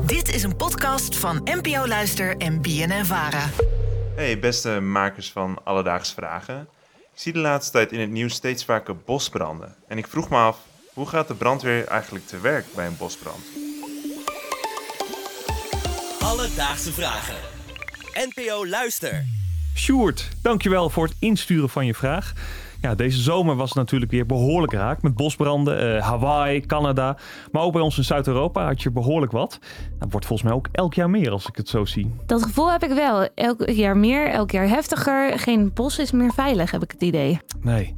Dit is een podcast van NPO Luister en BNN Vara. Hey, beste makers van Alledaagse Vragen. Ik zie de laatste tijd in het nieuws steeds vaker bosbranden. En ik vroeg me af, hoe gaat de brandweer eigenlijk te werk bij een bosbrand? Alledaagse Vragen. NPO Luister. Sjoerd, dankjewel voor het insturen van je vraag. Ja, deze zomer was het natuurlijk weer behoorlijk raak met bosbranden. eh, Hawaii, Canada. Maar ook bij ons in Zuid-Europa had je behoorlijk wat. Dat wordt volgens mij ook elk jaar meer als ik het zo zie. Dat gevoel heb ik wel. Elk jaar meer, elk jaar heftiger. Geen bos is meer veilig, heb ik het idee. Nee.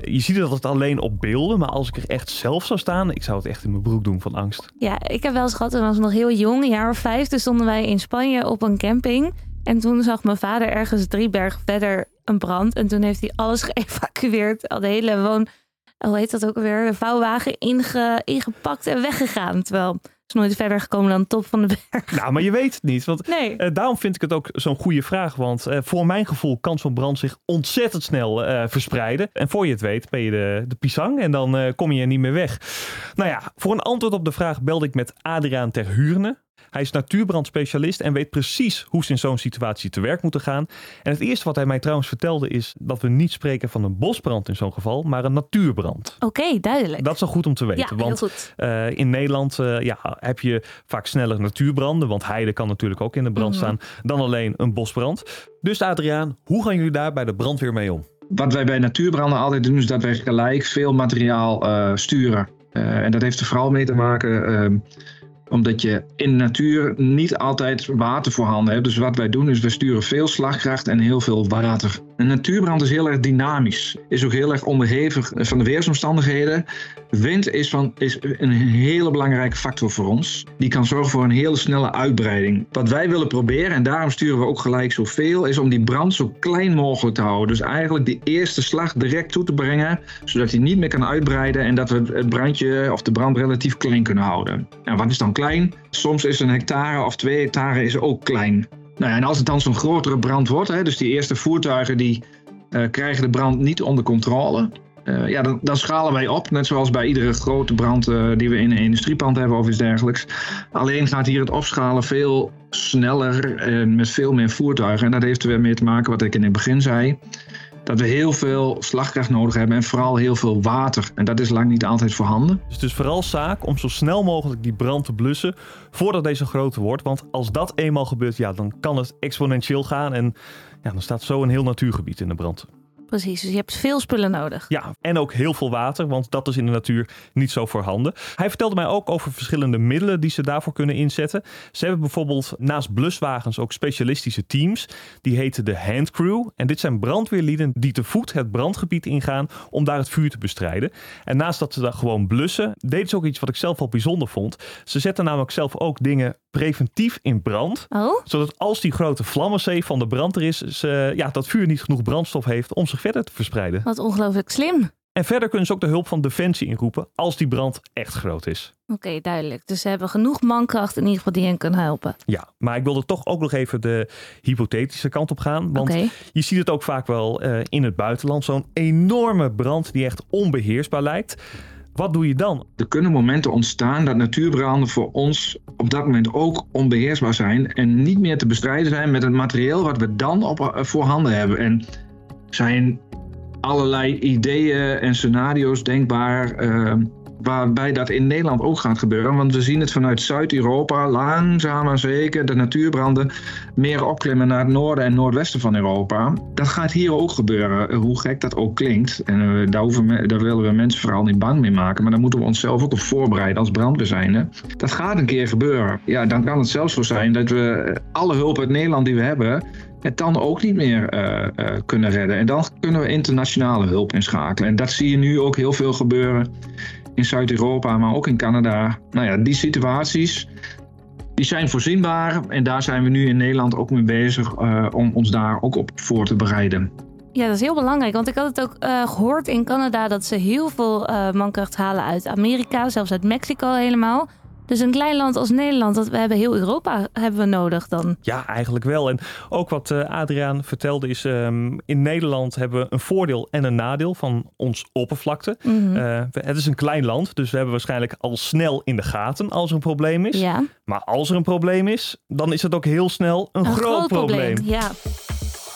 Je ziet het altijd alleen op beelden, maar als ik er echt zelf zou staan, ik zou het echt in mijn broek doen van angst. Ja, ik heb wel eens gehad, toen was ik nog heel jong, een jaar of vijf. Toen stonden wij in Spanje op een camping. En toen zag mijn vader ergens drie bergen verder een brand. En toen heeft hij alles geëvacueerd. Al de hele woon... Hoe heet dat ook alweer? Een vouwwagen inge, ingepakt en weggegaan. Terwijl is nooit verder gekomen dan de top van de berg. Nou, maar je weet het niet. Want Nee. eh, daarom vind ik het ook zo'n goede vraag. Want eh, voor mijn gevoel kan zo'n brand zich ontzettend snel eh, verspreiden. En voor je het weet ben je de, de pisang en dan kom je er niet meer weg. Nou ja, voor een antwoord op de vraag belde ik met Adriaan ter Huurne. Hij is natuurbrandspecialist en weet precies hoe ze in zo'n situatie te werk moeten gaan. En het eerste wat hij mij trouwens vertelde is dat we niet spreken van een bosbrand in zo'n geval, maar een natuurbrand. Oké, duidelijk. Dat is al goed om te weten. ja, heel want goed. eh, in Nederland eh, ja, heb je vaak sneller natuurbranden, want heide kan natuurlijk ook in de brand Mhm. staan, dan alleen een bosbrand. Dus Adriaan, hoe gaan jullie daar bij de brandweer mee om? Wat wij bij natuurbranden altijd doen, is dat wij gelijk veel materiaal eh, sturen. Eh, en dat heeft er vooral mee te maken ehm, omdat je in de natuur niet altijd water voorhanden hebt. Dus wat wij doen, is we sturen veel slagkracht en heel veel water. Een natuurbrand is heel erg dynamisch. Is ook heel erg onderhevig van de weersomstandigheden. Wind is, van, is een hele belangrijke factor voor ons. Die kan zorgen voor een hele snelle uitbreiding. Wat wij willen proberen, en daarom sturen we ook gelijk zoveel, is om die brand zo klein mogelijk te houden. Dus eigenlijk die eerste slag direct toe te brengen, zodat hij niet meer kan uitbreiden en dat we het brandje of de brand relatief klein kunnen houden. En wat is dan klein? Soms is een hectare of twee hectare is ook klein. Nou ja, en als het dan zo'n grotere brand wordt, hè, dus die eerste voertuigen die eh, krijgen de brand niet onder controle. Eh, ja, dan, dan schalen wij op, net zoals bij iedere grote brand eh, die we in een industriepand hebben of iets dergelijks. Alleen gaat hier het opschalen veel sneller en met veel meer voertuigen. En dat heeft er weer mee te maken wat ik in het begin zei. Dat we heel veel slagkracht nodig hebben en vooral heel veel water. En dat is lang niet altijd voorhanden. Dus het is vooral zaak om zo snel mogelijk die brand te blussen voordat deze groter wordt. Want als dat eenmaal gebeurt, ja, dan kan het exponentieel gaan en ja, dan staat zo een heel natuurgebied in de brand. Precies, dus je hebt veel spullen nodig. Ja, en ook heel veel water, want dat is in de natuur niet zo voorhanden. Hij vertelde mij ook over verschillende middelen die ze daarvoor kunnen inzetten. Ze hebben bijvoorbeeld naast bluswagens ook specialistische teams. Die heten de handcrew. En dit zijn brandweerlieden die te voet het brandgebied ingaan om daar het vuur te bestrijden. En naast dat ze daar gewoon blussen, deden ze ook iets wat ik zelf wel bijzonder vond. Ze zetten namelijk zelf ook dingen preventief in brand Oh, zodat als die grote vlammenzee van de brand er is, ze, ja, dat vuur niet genoeg brandstof heeft om zich verder te verspreiden. wat ongelooflijk slim. En verder kunnen ze ook de hulp van Defensie inroepen als die brand echt groot is. Oké, duidelijk. Dus ze hebben genoeg mankracht in ieder geval die hen kunnen helpen. Ja, maar ik wilde toch ook nog even de hypothetische kant op gaan. Want Oké. je ziet het ook vaak wel eh, in het buitenland. Zo'n enorme brand die echt onbeheersbaar lijkt. Wat doe je dan? Er kunnen momenten ontstaan dat natuurbranden voor ons op dat moment ook onbeheersbaar zijn. En niet meer te bestrijden zijn met het materieel wat we dan op, eh, voorhanden hebben. En zijn allerlei ideeën en scenario's denkbaar. eh, waarbij dat in Nederland ook gaat gebeuren. Want we zien het vanuit Zuid-Europa langzaam maar zeker de natuurbranden meer opklimmen naar het noorden en noordwesten van Europa. Dat gaat hier ook gebeuren, eh, hoe gek dat ook klinkt. En eh, daar, hoeven we- daar willen we mensen vooral niet bang mee maken. Maar daar moeten we onszelf ook op voorbereiden als brandweer zijnde. Dat gaat een keer gebeuren. Ja, dan kan het zelfs zo zijn dat we alle hulp uit Nederland die we hebben het dan ook niet meer eh, eh, kunnen redden. En dan kunnen we internationale hulp inschakelen. En dat zie je nu ook heel veel gebeuren in Zuid-Europa, maar ook in Canada. Nou ja, die situaties die zijn voorzienbaar. En daar zijn we nu in Nederland ook mee bezig eh, om ons daar ook op voor te bereiden. Ja, dat is heel belangrijk. Want ik had het ook eh, gehoord in Canada dat ze heel veel mankracht halen uit Amerika, zelfs uit Mexico helemaal. Dus een klein land als Nederland, dat we hebben heel Europa hebben we nodig dan. Ja, eigenlijk wel. En ook wat uh, Adriaan vertelde is, um, in Nederland hebben we een voordeel en een nadeel van ons oppervlakte. Mm -hmm. uh, het is een klein land, dus we hebben waarschijnlijk al snel in de gaten als er een probleem is. Ja. Maar als er een probleem is, dan is het ook heel snel een, Een groot, groot probleem. probleem. Ja.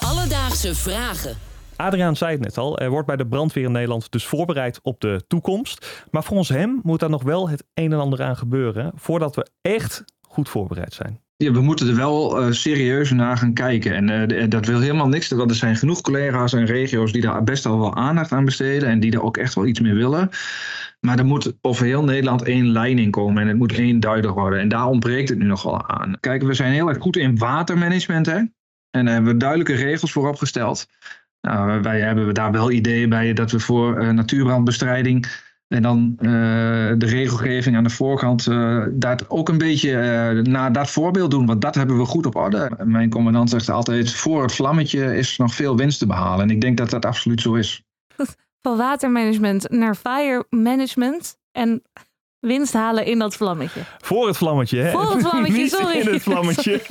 Alledaagse vragen. Adriaan zei het net al, er wordt bij de brandweer in Nederland dus voorbereid op de toekomst. Maar volgens hem moet daar nog wel het een en ander aan gebeuren voordat we echt goed voorbereid zijn. Ja, we moeten er wel uh, serieus naar gaan kijken. En uh, dat wil helemaal niks. Want er zijn genoeg collega's en regio's die daar best al wel aandacht aan besteden. En die er ook echt wel iets mee willen. Maar er moet over heel Nederland één lijn in komen. En het moet één duidelijk worden. En daar ontbreekt het nu nog wel aan. Kijk, we zijn heel erg goed in watermanagement. Hè? En daar hebben we duidelijke regels voor opgesteld. Nou, wij hebben daar wel ideeën bij dat we voor uh, natuurbrandbestrijding en dan uh, de regelgeving aan de voorkant uh, dat ook een beetje naar dat voorbeeld doen. Want dat hebben we goed op orde. Mijn commandant zegt altijd, voor het vlammetje is nog veel winst te behalen. En ik denk dat dat absoluut zo is. Van watermanagement naar fire management en winst halen in dat vlammetje. Voor het vlammetje, hè? Voor het vlammetje, Niet sorry. in het vlammetje.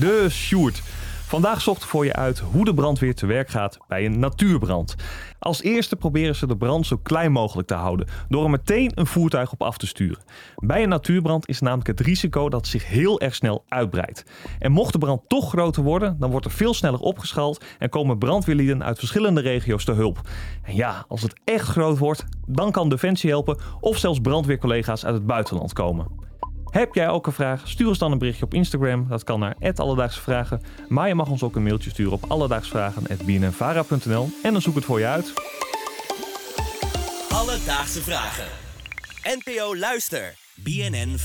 De Sjoerd. Vandaag zocht voor je uit hoe de brandweer te werk gaat bij een natuurbrand. Als eerste proberen ze de brand zo klein mogelijk te houden door er meteen een voertuig op af te sturen. Bij een natuurbrand is namelijk het risico dat het zich heel erg snel uitbreidt. En mocht de brand toch groter worden, dan wordt er veel sneller opgeschald en komen brandweerlieden uit verschillende regio's te hulp. En ja, als het echt groot wordt, dan kan Defensie helpen of zelfs brandweercollega's uit het buitenland komen. Heb jij ook een vraag? Stuur ons dan een berichtje op Instagram. Dat kan naar Alledaagse Vragen. Maar je mag ons ook een mailtje sturen op alledaagsvragen.bnnvara.nl en dan zoek het voor je uit. Alledaagse Vragen. NPO Luister. BNN